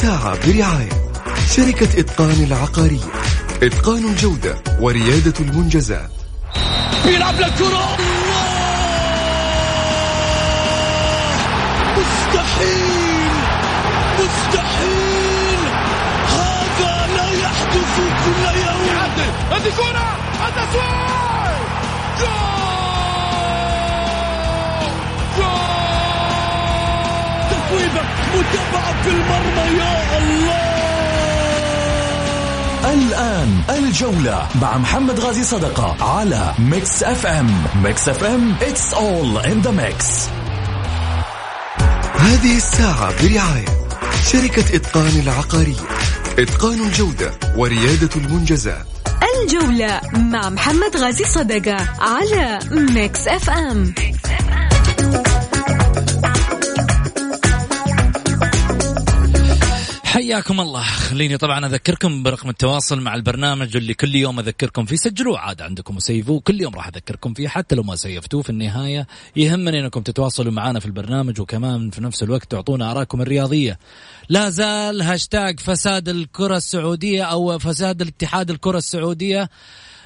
الساعة برعاية شركة إتقان العقارية. إتقان الجودة وريادة المنجزات. يلعب للكرة مستحيل! مستحيل! هذا لا يحدث كل يوم. هذه كرة! التسويق تسويبة متابعة في المرمى يا الله! الآن الجولة مع محمد غازي صدقة على Mix FM Mix FM it's all in the mix. هذه الساعة برعاية شركة إتقان العقارية. إتقان الجودة وريادة المنجزات. الجولة مع محمد غازي صدقة على Mix FM حياكم الله. خليني طبعا أذكركم برقم التواصل مع البرنامج اللي كل يوم أذكركم فيه. سجلوه عاد عندكم و save وه. كل يوم راح أذكركم فيه حتى لو ما save توه في النهاية. يهمني إنكم تتواصلوا معنا في البرنامج وكمان في نفس الوقت تعطونا آرائكم الرياضية. لا زال هاشتاج فساد الكرة السعودية أو فساد الاتحاد الكرة السعودية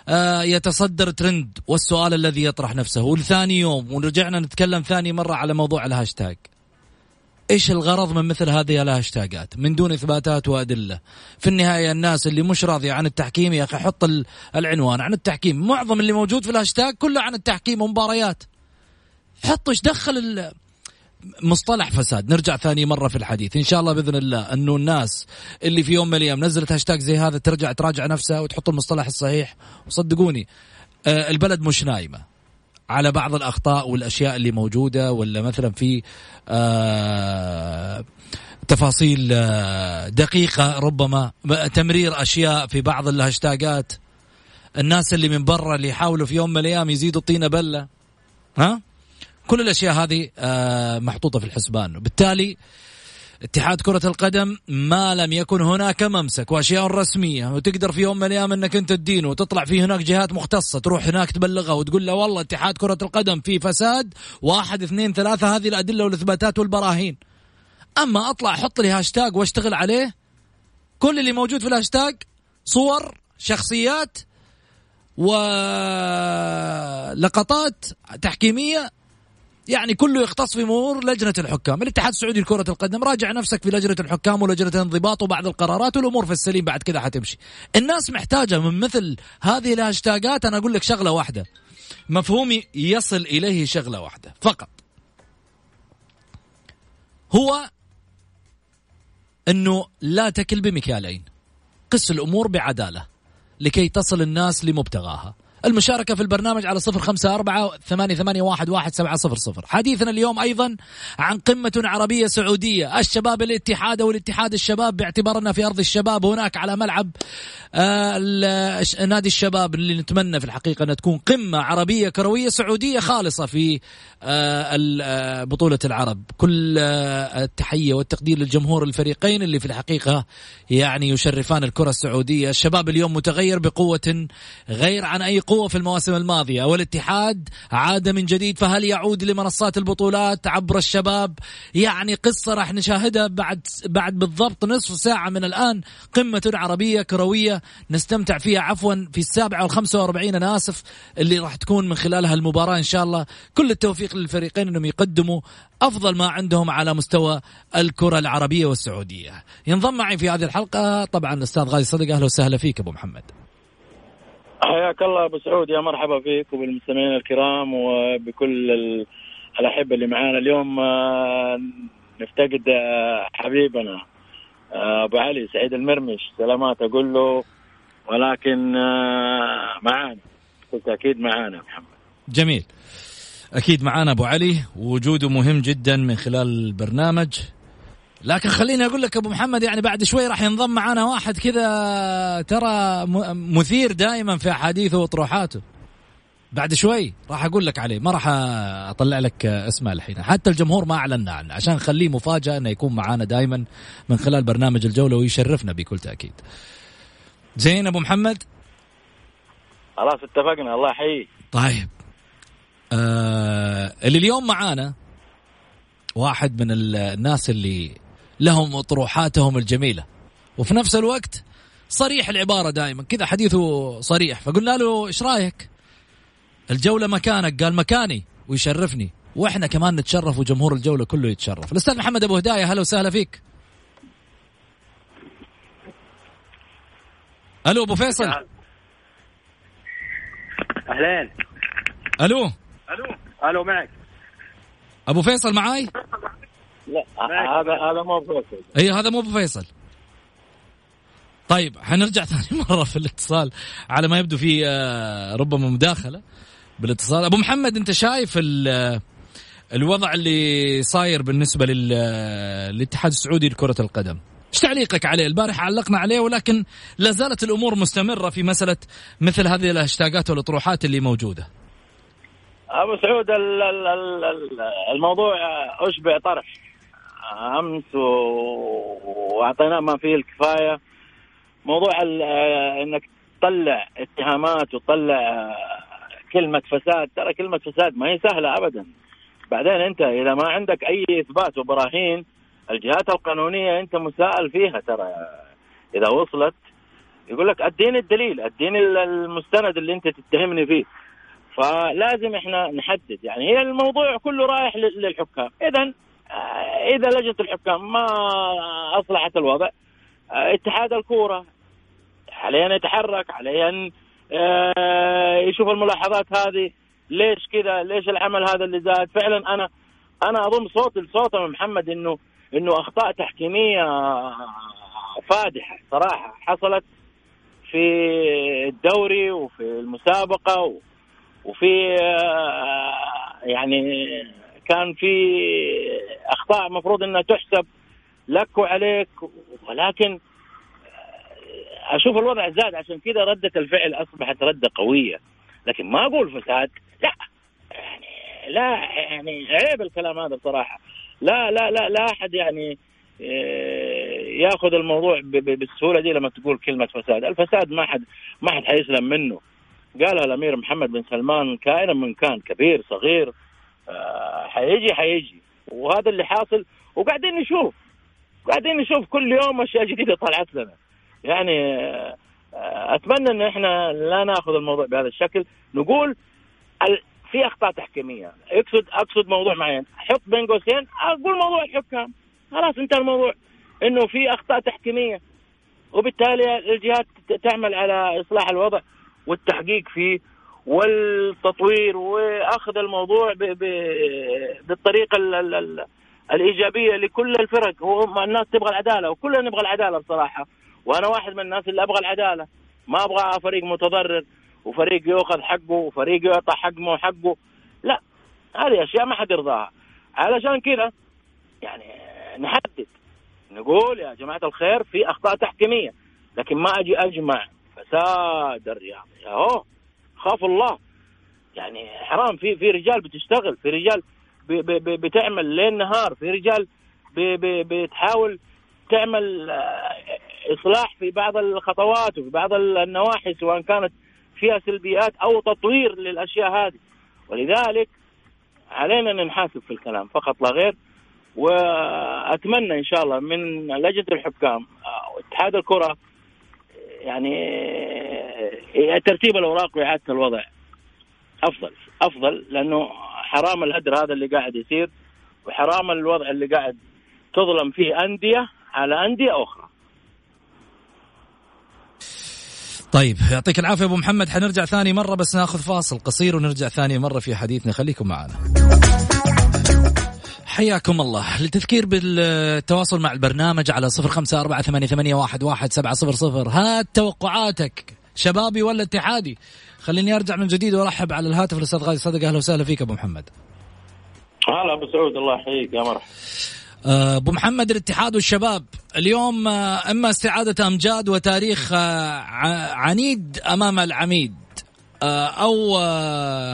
آه، يتصدر ترند. والسؤال الذي يطرح نفسه. ولثاني يوم ورجعنا نتكلم ثاني مرة على موضوع الهاشتاج إيش الغرض من مثل هذه الهاشتاجات؟ من دون إثباتات وأدلة. في النهاية الناس اللي مش راضية عن التحكيم يا أخي حط ال- العنوان عن التحكيم. معظم اللي موجود في الهاشتاج كله عن التحكيم ومباريات. حط إيش دخل مصطلح فساد. نرجع ثاني مرة في الحديث. إن شاء الله بإذن الله أنه الناس اللي في يوم من الأيام نزلت هاشتاج زي هذا ترجع تراجع نفسها وتحط المصطلح الصحيح. وصدقوني آه، البلد مش نايمة. على بعض الأخطاء والأشياء اللي موجودة ولا مثلا في آه، تفاصيل آه، دقيقة ربما تمرير أشياء في بعض الهاشتاجات. الناس اللي من برا اللي يحاولوا في يوم من الأيام يزيدوا الطينة بلة. ها؟ كل الأشياء هذه آه، محطوطة في الحسبان. وبالتالي اتحاد كرة القدم ما لم يكن هناك ممسك وأشياء رسمية. وتقدر في يوم من الأيام أنك أنت تدينه وتطلع في هناك جهات مختصة تروح هناك تبلغها وتقول له والله اتحاد كرة القدم في فساد واحد اثنين ثلاثة هذه الأدلة والإثباتات والبراهين. أما أطلع أحط لي هاشتاج وأشتغل عليه كل اللي موجود في الهاشتاج صور شخصيات ولقطات تحكيمية يعني كله يختص في امور لجنة الحكام، الاتحاد السعودي لكرة القدم راجع نفسك في لجنة الحكام ولجنة الانضباط وبعض القرارات والأمور في السليم بعد كذا حتمشي. الناس محتاجة من مثل هذه الهاشتاجات أنا أقول لك شغلة واحدة. مفهومي يصل إليه شغلة واحدة فقط. هو أنه لا تكل بمكيالين. قس الأمور بعدالة لكي تصل الناس لمبتغاها. المشاركة في البرنامج على صفر خمسة أربعة ثمانية, ثمانية واحد, واحد سبعة صفر صفر. حديثنا اليوم أيضا عن قمة عربية سعودية. الشباب الاتحاد أو الاتحاد الشباب باعتبارنا في أرض الشباب هناك على ملعب آه نادي الشباب اللي نتمنى في الحقيقة أن تكون قمة عربية كروية سعودية خالصة في آه آه، بطولة العرب. كل التحية والتقدير للجمهور الفريقين اللي في الحقيقة يعني يشرفان الكرة السعودية. الشباب اليوم متغير بقوة غير عن أي قوة في المواسم الماضية. والاتحاد عاد من جديد فهل يعود لمنصات البطولات عبر الشباب؟ يعني قصة راح نشاهدها بعد بعد بالضبط نصف ساعة من الآن. قمة عربية كروية نستمتع فيها. عفوا في السابعة والخمسة وأربعين أنا آسف اللي راح تكون من خلالها المباراة إن شاء الله. كل التوفيق للفريقين أنهم يقدموا أفضل ما عندهم على مستوى الكرة العربية والسعودية. ينضم معي في هذه الحلقة طبعا الأستاذ غازي صدق. أهلا وسهلا فيك أبو محمد. حياك الله أبو سعود. يا مرحبا فيك وبالمستمعين الكرام وبكل ال- الأحبة اللي معانا. اليوم آه، نفتقد آه، حبيبنا آه، أبو علي سعيد المرمش. سلامات أقول له ولكن معانا. قلت أكيد معانا محمد. جميل. أكيد معانا أبو علي. ووجوده مهم جدا من خلال البرنامج. لكن خليني أقول لك أبو محمد يعني بعد شوي راح ينضم معانا واحد كذا ترى مثير دائما في أحاديثه واطروحاته بعد شوي راح أقول لك عليه ما راح أطلع لك اسمه الحين. حتى الجمهور ما اعلنا عنه عشان نخليه مفاجأة إنه يكون معانا دائما من خلال برنامج الجولة ويشرفنا بكل تأكيد. زين أبو محمد؟ خلاص اتفقنا. الله يحييك. طيب. آه اللي اليوم معانا واحد من ال- الناس اللي لهم اطروحاتهم الجميلة. وفي نفس الوقت صريح العبارة دائما. كذا حديثه صريح. فقلنا له إيش رأيك؟ الجولة مكانك. قال مكاني. ويشرفني. وإحنا كمان نتشرف وجمهور الجولة كله يتشرف. الأستاذ محمد أبو هداية هلا وسهلا فيك. ألو أبو فيصل. أهلين. ألو. ألو. ألو معك. أبو فيصل معاي؟ لا هذا هذا مو فيصل إي هذا مو ابو فيصل طيب حنرجع ثاني مرة في الاتصال. على ما يبدو في آه، ربما مداخلة بالاتصال. أبو محمد أنت شايف ال- الوضع اللي صاير بالنسبة لل- للاتحاد السعودي لكرة القدم؟ إيش تعليقك عليه؟ البارح علقنا عليه ولكن لا زالت الأمور مستمرة في مسألة مثل هذه الهاشتاجات والأطروحات اللي موجودة. أبو سعود ال- ال- ال- ال- الموضوع اشبع طرح. أمس وأعطيناه ما فيه الكفاية. موضوع ال- إنك تطلع اتهامات وتطلع كلمة فساد. ترى كلمة فساد ما هي سهلة ابدا. بعدين أنت إذا ما عندك أي إثبات وبراهين الجهات القانونية أنت مساءل فيها ترى. إذا وصلت يقول لك أديني الدليل أديني المستند اللي أنت تتهمني فيه. فلازم إحنا نحدد. يعني هي الموضوع كله رايح لل- للحكام. اذا آه، إذا لجنة الحكام ما أصلحت الوضع آه، اتحاد الكورة عليه ان يتحرك عليه ان آه، يشوف الملاحظات هذه ليش كذا ليش العمل هذا اللي زاد؟ فعلا أنا أنا أضم صوتي لصوت محمد إنه إنه أخطاء تحكيمية فادحة صراحة حصلت في الدوري وفي المسابقة وفي آه، يعني كان في أخطاء مفروض إنها تحسب لك وعليك ولكن أشوف الوضع زاد. عشان كذا ردة الفعل أصبحت ردة قوية. لكن ما أقول فساد لا. يعني لا يعني عيب الكلام هذا بصراحة. لا لا لا لا أحد يعني آه، يأخذ الموضوع بالسهولة دي لما تقول كلمة فساد، الفساد ما حد ما حد حيسلم منه. قالها الأمير محمد بن سلمان كائنا من كان كبير صغير حيجي حيجي. وهذا اللي حاصل. وقاعدين نشوف. قاعدين نشوف كل يوم أشياء جديدة طلعت لنا. يعني آه، أتمنى إن إحنا لا نأخذ الموضوع بهذا الشكل، نقول في أخطاء تحكيمية، اقصد أقصد موضوع معين، حط بين قوسين. أقول موضوع الحكام، خلاص انتهى الموضوع. إنه في أخطاء تحكيمية. وبالتالي الجهات تعمل على إصلاح الوضع والتحقيق فيه والتطوير وأخذ الموضوع ب ب بالطريقة ال ال ال الإيجابية لكل الفرق. ما الناس تبغى العدالة وكلنا نبغى العدالة بصراحة. وأنا واحد من الناس اللي أبغى العدالة. ما أبغى فريق متضرر وفريق ياخذ حقه وفريق يعطى حقه وحقه. لا هذه أشياء ما حد يرضاها. علشان كذا يعني نحدد. نقول يا جماعة الخير في أخطاء تحكيمية. لكن ما أجي أجمع فساد الرياضي اهو خاف الله. يعني حرام في في رجال بتشتغل في رجال بتعمل ليل نهار في رجال بتحاول تعمل آه، إصلاح في بعض الخطوات وفي بعض النواحي سواء كانت فيها سلبيات أو تطوير للأشياء هذه. ولذلك علينا أن نحاسب في الكلام فقط لا غير. وأتمنى إن شاء الله من لجنة الحكام آه، واتحاد الكرة يعني ترتيب الأوراق واعاده الوضع. أفضل أفضل لأنه حرام الهدر هذا اللي قاعد يصير وحرام الوضع اللي قاعد تظلم فيه أندية على أندية أخرى. طيب يعطيك العافية أبو محمد. حنرجع ثاني مرة بس ناخذ فاصل قصير ونرجع ثاني مرة في حديثنا. خليكم معنا. حياكم الله. للتذكير بالتواصل مع البرنامج على صفر خمسة أربعة ثمانية, واحد سبعة صفر صفر. هات توقعاتك. شبابي ولا اتحادي. خليني أرجع من جديد وأرحب على الهاتف الأستاذ غازي صدق أهلا وسهلا فيك أبو محمد. هلا أبو سعود الله يحييك. يا مرحبا. آه، أبو محمد الاتحاد والشباب. اليوم آه، أما استعادة أمجاد وتاريخ آه، عنيد أمام العميد. أو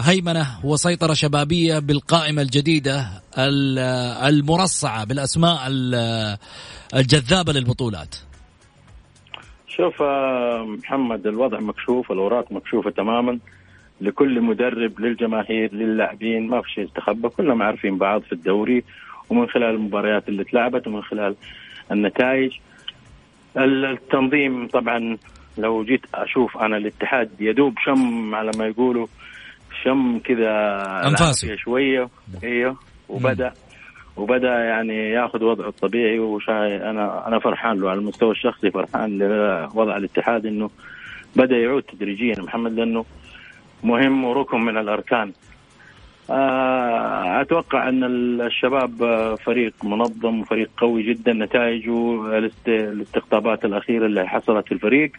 هيمنة وسيطرة شبابية بالقائمة الجديدة ال- المرصعة بالأسماء ال- الجذابة للبطولات. شوف آه، محمد الوضع مكشوف الأوراق مكشوفة تماما. لكل مدرب للجماهير للاعبين ما في شيء يستخبى. كلهم عارفين بعض في الدوري ومن خلال المباريات اللي اتلعبت ومن خلال النتائج. التنظيم طبعا لو جيت أشوف أنا الاتحاد يدوب شم على ما يقولوا شم كذا. العافية شوية. إيوه وبدأ وبدأ يعني ياخذ وضعه الطبيعي وشاي أنا أنا فرحان له على المستوى الشخصي فرحان لوضع الاتحاد إنه بدأ يعود تدريجيا محمد لأنه مهم وركن من الأركان. آه، أتوقع أن الشباب فريق منظم وفريق قوي جدا نتائجه الاست- الاستقطابات الأخيرة اللي حصلت في الفريق.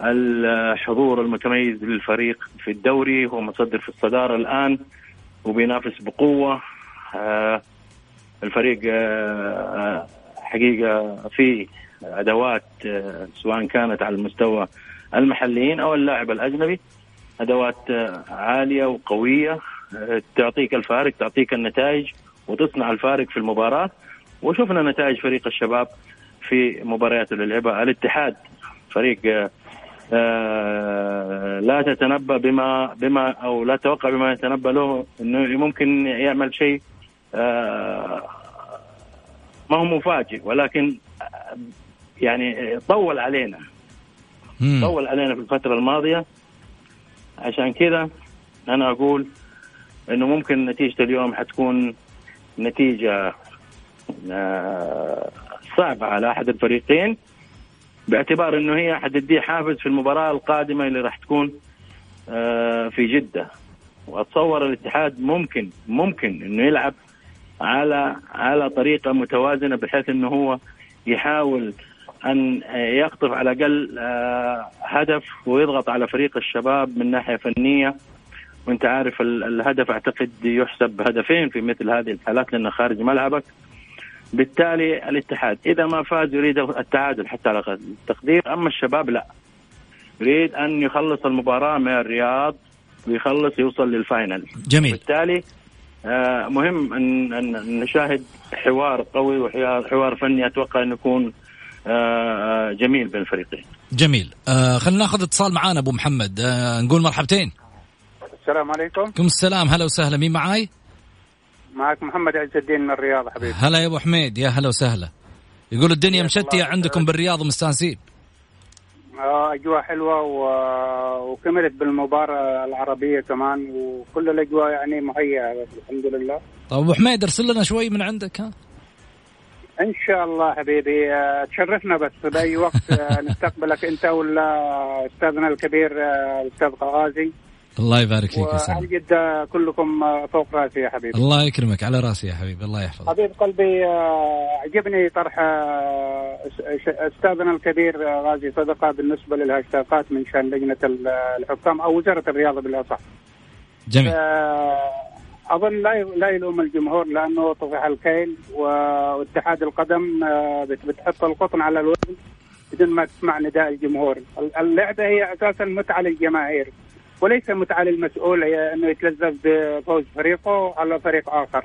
الحضور المتميز للفريق في الدوري هو متصدر في الصدارة الآن وبينافس بقوة. آه، الفريق آه، آه، حقيقة في أدوات آه، سواء كانت على المستوى المحليين أو اللاعب الأجنبي أدوات عالية وقوية تعطيك الفارق تعطيك النتائج وتصنع الفارق في المباراة. وشفنا نتائج فريق الشباب في مباريات اللي لعبها الاتحاد فريق لا تتنبأ بما بما أو لا تتوقع بما يتنبأ له إنه ممكن يعمل شيء ما هو مفاجئ ولكن يعني طول علينا. مم. طول علينا في الفترة الماضية. عشان كذا أنا أقول إنه ممكن نتيجة اليوم حتكون نتيجة آه، صعبة على أحد الفريقين باعتبار إنه هي حتديه حافز في المباراة القادمة اللي راح تكون آه، في جدة. وأتصور الاتحاد ممكن ممكن إنه يلعب على على طريقة متوازنة بحيث إنه هو يحاول أن يقطف على الأقل آه، هدف ويضغط على فريق الشباب من ناحية فنية. وأنت عارف ال- الهدف أعتقد يحسب هدفين في مثل هذه الحالات لأنه خارج ملعبك. بالتالي الاتحاد إذا ما فاز يريد التعادل حتى على التقدير أما الشباب لا. يريد أن يخلص المباراة من الرياض ويخلص يوصل للفاينل. جميل. بالتالي مهم ان ان نشاهد حوار قوي وحوار حوار فني أتوقع انه يكون آه، آه، جميل بين الفريقين. جميل. آه خلينا ناخذ اتصال معانا أبو محمد. آه نقول مرحبتين. السلام عليكم. عليكم السلام. هلا وسهلا. مين معاي؟ معك محمد عز الدين من الرياض حبيبي. هلا يا أبو حميد. يا هلا وسهلا. يقول الدنيا الله. عندكم بالرياض ومستانسين. آه، أجواء حلوة و... وكملت بالمباراة العربية كمان وكل الأجواء يعني مهيئة الحمد لله. طيب أبو حميد ارسل لنا شوي من عندك ها؟ إن شاء الله حبيبي آه، تشرفنا بس بأي وقت آه، نستقبلك أنت ولا أستاذنا الكبير آه، الاستاذ غازي. الله يبارك فيك يا سلام جده كلكم فوق راسي يا حبيبي. الله يكرمك على راسي يا حبيبي الله يحفظك. حبيب قلبي آه، عجبني طرح آه، أستاذنا الكبير آه، غازي صدقة بالنسبة للهاشتاقات من شان لجنة ال- الحكام أو وزارة الرياضة بالأصح. جميل. أظن لا لا يلوم الجمهور لأنه طفح الكيل واتحاد القدم بت- بتحط القطن على الوزن بدون ما تسمع نداء الجمهور. ال- اللعبة هي أساسا متعة للجماهير. وليس متعه للمسؤول انه يتلذذ بفوز فريقه على فريق آخر.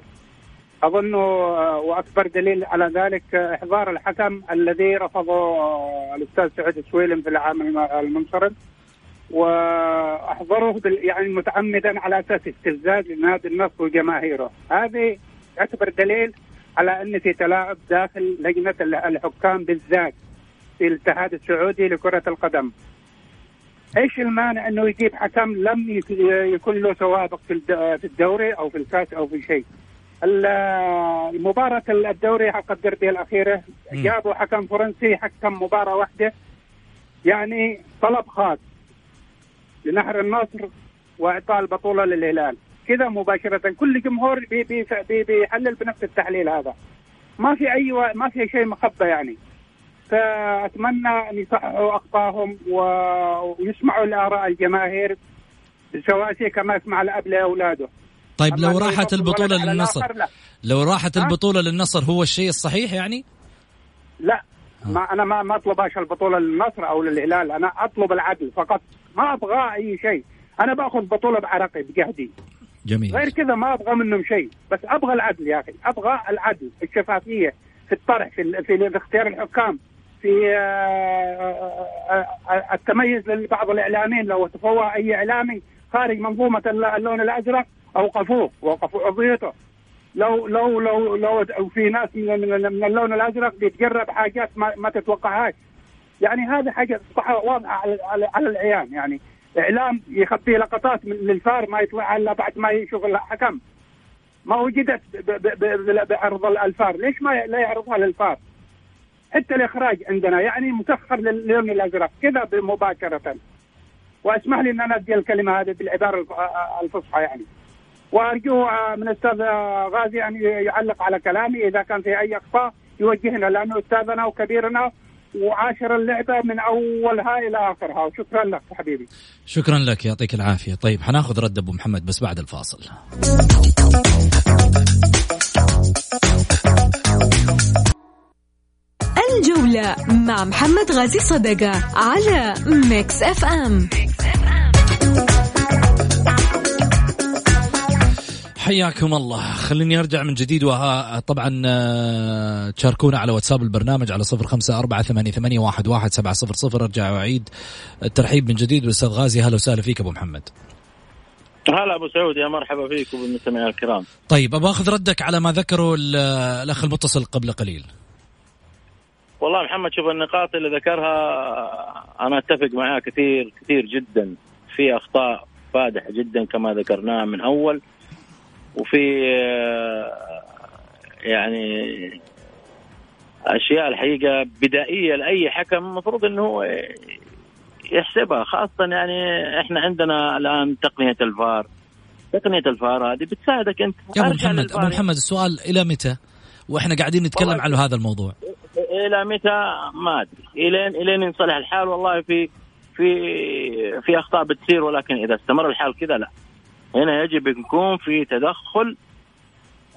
أظن آه، وأكبر دليل على ذلك إحضار الحكم الذي رفضه آه، الأستاذ سعود السويلم في العام الم- المنصرم وأحضره يعني متعمدا على أساس استفزاز لنادي النصر وجماهيره، هذه يعتبر دليل على أن في تلاعب داخل لجنة ال- الحكام بالذات في الاتحاد السعودي لكرة القدم. إيش المانع إنه يجيب حكم لم يك- يكون له سوابق في الد- في الدوري أو في الكاس أو في شيء. ال- المباراة الدوري حق الدربي الأخيرة. جابوا حكم فرنسي حكم مباراة واحدة يعني طلب خاص لنحر النصر وإعطاء البطولة للهلال كذا مباشرة كل جمهور بي بي بي بيحلل بنفس التحليل هذا ما في أي و... ما في شيء مخبى يعني فأتمنى أن يصححوا أخطائهم و... ويسمعوا لآراء الجماهير بسواسية كما يسمع الأب لأولاده طيب لو راحت البطولة للنصر. لو راحت؟ البطولة للنصر هو الشيء الصحيح يعني؟ لا. ما أنا ما ما أطلبهاش البطولة للنصر أو للهلال أنا أطلب العدل فقط. ما أبغى أي شيء. أنا بأخذ بطولة بعرقي بجهدي. جميل. غير كذا ما أبغى منهم شيء. بس أبغى العدل يا أخي. أبغى العدل الشفافية في الطرح في ال- في, في اختيار الحكام. في آه، آه، آه، التميز لبعض الإعلاميين. لو تفوه أي إعلامي خارج منظومة الل- اللون الأزرق أوقفوه وقفوا عضويته لو لو لو لو في ناس من من, اللون الأزرق بيتجرب حاجات ما, ما تتوقعهاش. يعني هذه حاجة صح واضحة على, على, العيان. يعني إعلام يخطي لقطات للفار ما يطلع إلا بعد ما يشوف الحكم. ما وجدت بعرض الفار. ليش ما لا يعرضها للفار؟ حتى الإخراج عندنا يعني مسخر للون الازرق كذا مباشره واسمح لي إن أنا أدي الكلمة هذه بالعباره الفصحى يعني. وأرجو من الاستاذ غازي أن يعلق على كلامي. إذا كان في أي اخطاء يوجهنا لأنه أستاذنا وكبيرنا وعاشر اللعبة من أولها إلى آخرها. وشكرا لك حبيبي. شكرا لك يعطيك العافية. طيب حناخذ رد أبو محمد بس بعد الفاصل. الجولة مع محمد غازي صدقة على Mix FM حياكم الله. خليني أرجع من جديد وها طبعا آه، تشاركونا على واتساب البرنامج على صفر خمسة أربعة ثمانية, ثمانية واحد, واحد سبعة صفر صفر. أرجع واعيد الترحيب من جديد بالأستاذ غازي. أهلا وسهلا فيك أبو محمد. هلا أبو سعود يا مرحبا فيك وبالمستمعين الكرام. طيب أبغى أخذ ردك على ما ذكره الأخ المتصل قبل قليل. والله محمد شوف النقاط اللي ذكرها أنا أتفق معاه كثير كثير جدا. في أخطاء فادحة جدا كما ذكرناها من أول. وفي يعني أشياء الحقيقة بدائية لأي حكم المفروض إنه هو يحسبها. خاصة يعني إحنا عندنا الآن تقنية الفار. تقنية الفار هذه بتساعدك أنت. يا أبو محمد أبو محمد السؤال إلى متى؟ وإحنا قاعدين نتكلم عن هذا الموضوع. إلى متى؟ ما أدري. الين إلين ينصلح الحال. والله في في في أخطاء بتصير ولكن إذا استمر الحال كذا لا. هنا يجب يكون في تدخل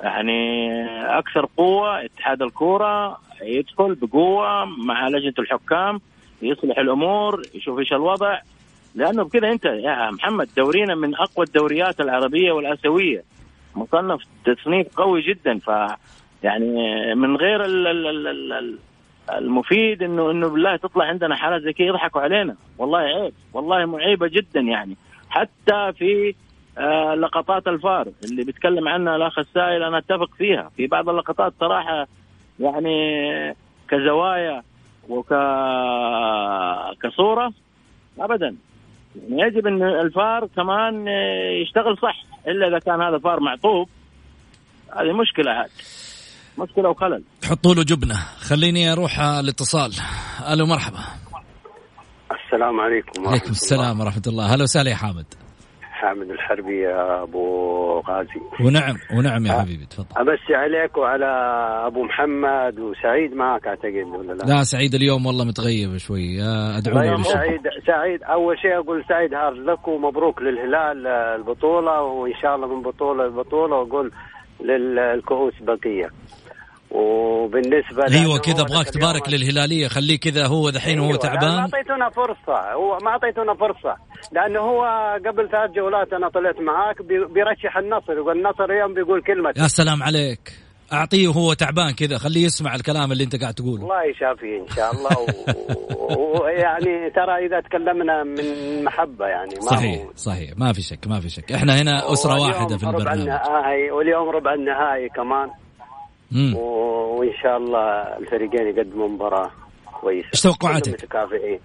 يعني أكثر قوة اتحاد الكورة يدخل بقوة مع لجنة الحكام يصلح الأمور يشوف إيش الوضع. لأنه بكذا أنت يا محمد دورينا من أقوى الدوريات العربية والآسيوية. مصنف تصنيف قوي جدا ف يعني من غير المفيد انه إنه بالله تطلع عندنا حالات زي كذا يضحكوا علينا. والله عيب. والله معيبة جدا يعني. حتى في آه لقطات الفار اللي بيتكلم عنها الأخ السائل أنا أتفق فيها. في بعض اللقطات صراحة يعني كزوايا وك كصورة ابدا. يعني يجب إن الفار كمان يشتغل صح. إلا إذا كان هذا فار معطوب. هذه مشكلة عاد مشكلة وخلل. حطوا له جبنة. خليني أروح الاتصال. ألو مرحبا. السلام عليكم وعليكم السلام ورحمة الله. هلا وسهلا يا حامد. حامد الحربي يا أبو غازي. ونعم ونعم يا حبيبي تفضل. امسي عليك وعلى أبو محمد وسعيد معك أعتقد ولا لا؟ لا سعيد اليوم والله متغيب شوي. أدعو طيب سعيد سعيد أول شيء أقول سعيد هارد لك ومبروك للهلال البطولة وإن شاء الله من بطولة لبطولة واقول للكؤوس بقية. وبالنسبة أيوه كذا أبغاك تبارك للهلالية خليه كذا هو دحين أيوة وهو تعبان. ما أعطيتونا فرصة. هو ما أعطيتونا فرصة. لأنه هو قبل ثلاث جولات أنا طلعت معاك بيرشح النصر. والنصر اليوم بيقول كلمة. يا سلام عليك. أعطيه وهو تعبان كذا. خليه يسمع الكلام اللي أنت قاعد تقوله. الله يشافيه إن شاء الله. ويعني ترى إذا تكلمنا من محبة يعني ما صحيح هو... صحيح. ما في شك ما في شك. إحنا هنا أسرة واحدة في البرنامج. ربع النهائي واليوم ربع النهائي كمان. وإن شاء الله الفريقين يقدموا مباراة كويسة إيش توقعاتك؟ متكافئين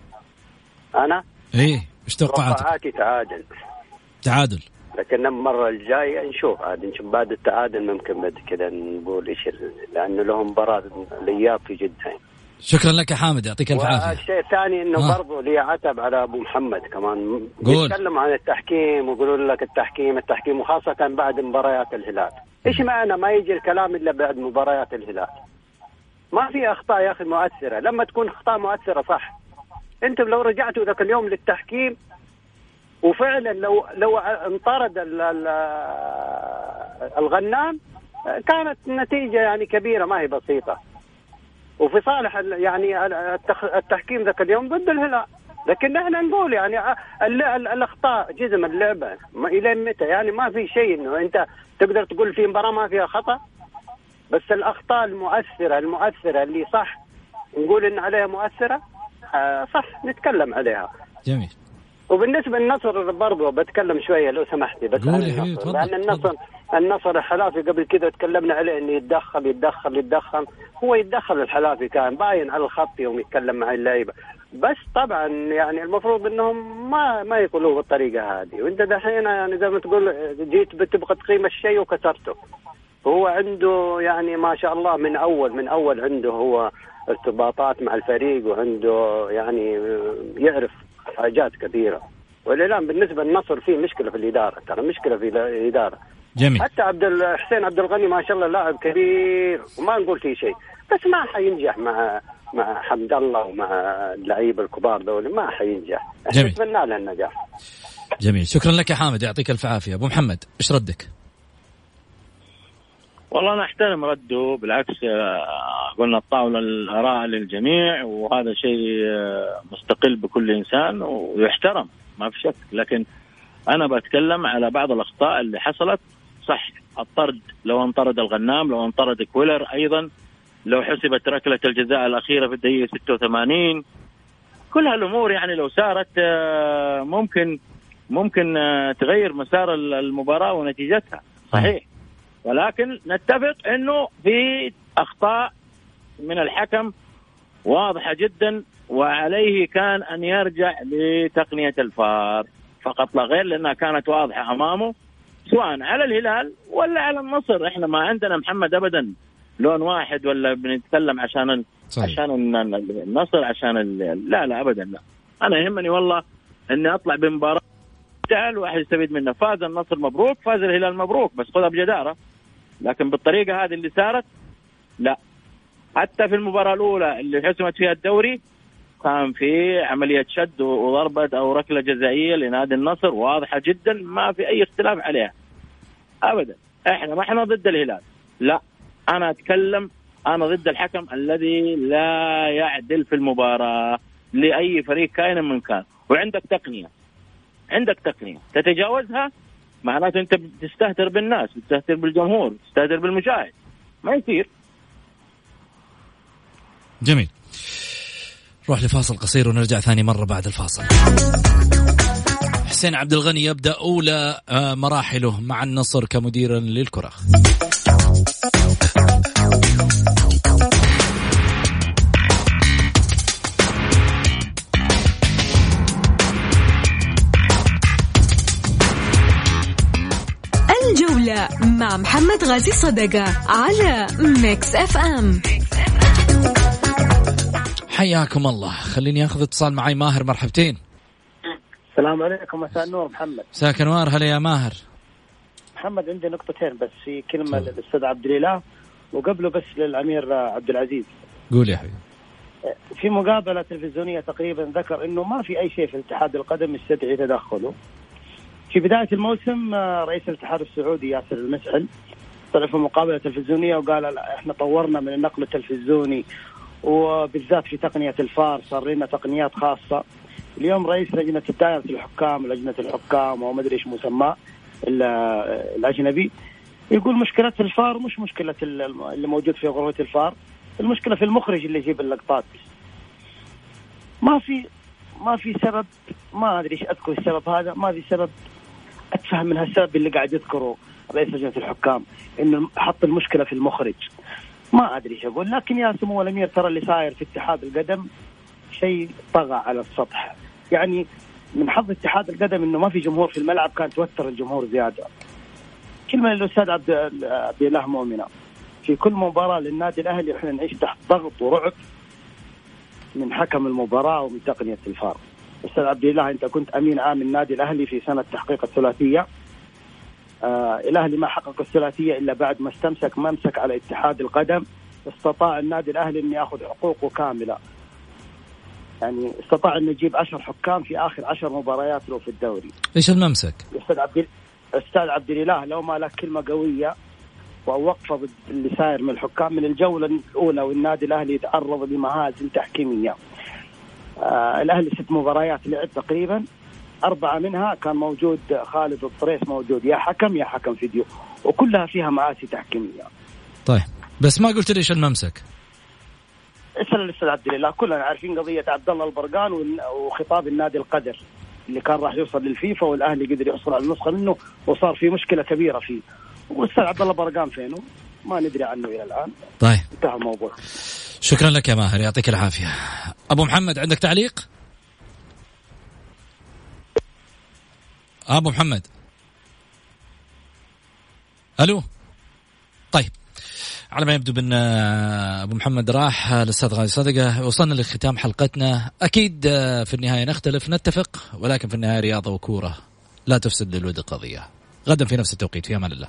أنا؟ إيه إيش توقعاتك؟ توقعاتي تعادل تعادل لكن المرة الجاية نشوف عاد نشوف بعد التعادل ممكن بعد كذا نقول إيش لأنه لهم مباراة الاياب في جده شكرا لك يا حامد يعطيك ألف عافية. والشيء الثاني إنه آه. برضه لي عتب على أبو محمد كمان. قول. يتكلم عن التحكيم ويقولوا لك التحكيم التحكيم وخاصة بعد مباريات الهلال. إيش معنى ما يجي الكلام إلا بعد مباريات الهلال؟ ما في أخطاء يا أخي مؤثرة. لما تكون أخطاء مؤثرة صح. أنتم لو رجعتوا ذاك اليوم للتحكيم وفعلا لو لو انطرد الغنام كانت النتيجه يعني كبيرة ما هي بسيطة. وفي صالح يعني التحكيم ذاك اليوم ضد الهلال. لكن إحنا نقول يعني الأخطاء جزء من اللعبه إلى متى؟ يعني ما في شيء إنه أنت تقدر تقول في مباراة ما فيها خطأ؟ بس الأخطاء المؤثرة المؤثرة اللي صح نقول إن عليها مؤثرة آه صح نتكلم عليها. جميل. وبالنسبة للنصر برضه بتكلم شوية لو سمحتي بس عن النصر لأن النصر النصر الحلافي قبل كذا تكلمنا عليه إنه يتدخل يتدخل يتدخل. هو يتدخل الحلافي كان باين على الخط يوم يتكلم مع اللعيبة. بس طبعا يعني المفروض إنهم ما ما يقولوه بالطريقة هذه. وأنت دحين يعني زي ما تقول جيت بتبغى تقيم الشيء وكسرته. هو عنده يعني ما شاء الله من اول من أول عنده هو ارتباطات مع الفريق وعنده يعني يعرف حاجات كثيرة. والان بالنسبة للنصر في مشكلة في الإدارة ترى مشكلة في الإدارة. جميل. حتى عبد الحسين عبد الغني ما شاء الله لاعب كبير وما نقول فيه شيء. بس ما حينجح مع مع حمد الله ومع اللعيبة الكبار دول ما حينجح. جميل. نتمنى له النجاح. جميل. شكرا لك يا حامد يعطيك ألف عافية. أبو محمد إيش ردك؟ والله أنا أحترم رده بالعكس آه، قلنا الطاولة الآراء للجميع وهذا شيء آه، مستقل بكل إنسان ويحترم ما في شك. لكن أنا بتكلم على بعض الأخطاء اللي حصلت. صح الطرد لو انطرد الغنام لو انطرد كويلر أيضا لو حسبت ركلة الجزاء الأخيرة في الدقيقة 86 كل هالأمور يعني لو سارت آه، ممكن ممكن تغير مسار المباراة ونتيجتها. صحيح. ولكن نتفق إنه في أخطاء من الحكم واضحة جدا وعليه كان أن يرجع لتقنية الفار. فقط لا غير لأنها كانت واضحة أمامه سواء على الهلال ولا على النصر إحنا ما عندنا محمد ابدا لون واحد ولا بنتكلم عشان صحيح. عشان النصر عشان لا لا ابدا لا. أنا يهمني والله إني أطلع بمباراة تعال واحد يستفيد منها فاز النصر مبروك فاز الهلال مبروك بس خذها بجدارة. لكن بالطريقة هذه اللي صارت لا. حتى في المباراة الأولى اللي حسمت فيها الدوري كان في عملية شد وضربة أو ركلة جزائية لنادي النصر واضحة جدا ما في أي اختلاف عليها. ابدا. إحنا ما إحنا ضد الهلال. لا. أنا أتكلم أنا ضد الحكم الذي لا يعدل في المباراة لأي فريق كائن من كان. وعندك تقنية. عندك تقنية. تتجاوزها معناته انت بتستهتر بالناس بتستهتر بالجمهور بتستهتر بالمشاهد. ما يصير. جميل. نروح لفاصل قصير ونرجع ثاني مرة بعد الفاصل. حسين عبد الغني يبدأ أولى آه، مراحله مع النصر كمدير للكرة. مع محمد غازي صدقة على Mix FM حياكم الله. خليني أخذ اتصال معي ماهر مرحبتين. السلام عليكم مساء النور محمد. مساك أنوار هلا يا ماهر. محمد عندي نقطتين بس في كلمة للأستاذ عبد الإله وقبله بس للأمير عبد العزيز. قول يا حبيبي. في مقابلة تلفزيونية تقريبا ذكر إنه ما في أي شيء في اتحاد القدم يستدعي تدخله. في بداية الموسم آه، رئيس الاتحاد السعودي ياسر المسعل طلع في مقابلة تلفزيونية وقال إحنا طورنا من النقل التلفزيوني وبالذات في تقنية الفار صار لنا تقنيات خاصة. اليوم رئيس لجنة دائره الحكام لجنة الحكام وما أدري إيش مسماه الأجنبي يقول مشكلة الفار مش مشكلة اللي موجود في غرفة الفار المشكلة في المخرج اللي يجيب اللقطات. ما في ما في سبب ما أدري إيش أذكر السبب هذا ما في سبب أتفهم من هالسبب اللي قاعد يذكره رئيس لجنة الحكام إنه حط المشكلة في المخرج. ما أدري إيش أقول لكن يا سمو الأمير ترى اللي صاير في اتحاد القدم شيء طغى على السطح. يعني من حظ اتحاد القدم إنه ما في جمهور في الملعب كان توتر الجمهور زيادة. كلمه للاستاذ عبد عبد الله مؤمنة في كل مباراة للنادي الأهلي إحنا نعيش تحت ضغط ورعب من حكم المباراة ومن تقنية الفار. أستاذ عبد الله أنت كنت أمين عام النادي الأهلي في سنة تحقيق الثلاثية. آه الاهلي ما حقق الثلاثية إلا بعد ما استمسك ممسك على اتحاد القدم. استطاع النادي الأهلي انه يأخذ حقوقه كاملة. يعني استطاع انه يجيب 10 حكام في آخر 10 مباريات له في الدوري. إيش الممسك؟ أستاذ عبد أستاذ عبد الإله لو ما لك كلمة قوية ووقفة ضد اللي صاير من الحكام من الجولة الأولى والنادي الأهلي يتعرض لمهازل تحكيمية. الأهلي ست مباريات لعب تقريبا. أربعة منها كان موجود خالد الطريس موجود يا حكم يا حكم فيديو وكلها فيها مآسي تحكيمية. طيب بس ما قلت ليش الممسك؟ اسأل الأستاذ عبد الله كلنا عارفين قضية عبد الله البرقان وخطاب النادي القدر اللي كان راح يوصل للفيفا والأهلي قدر يحصل على النسخة منه وصار في مشكلة كبيرة فيه. والأستاذ عبد الله برقان فينه؟ ما ندري عنه إلى الآن. طيب. انتهى الموضوع. شكرا لك يا ماهر يعطيك العافية. أبو محمد عندك تعليق؟ أبو محمد. ألو؟ طيب. على ما يبدو بأن أبو محمد راح الأستاذ غازي صدقة. وصلنا لختام حلقتنا. أكيد في النهاية نختلف نتفق ولكن في النهاية رياضة وكورة لا تفسد للود قضية. غدا في نفس التوقيت. في أمان الله.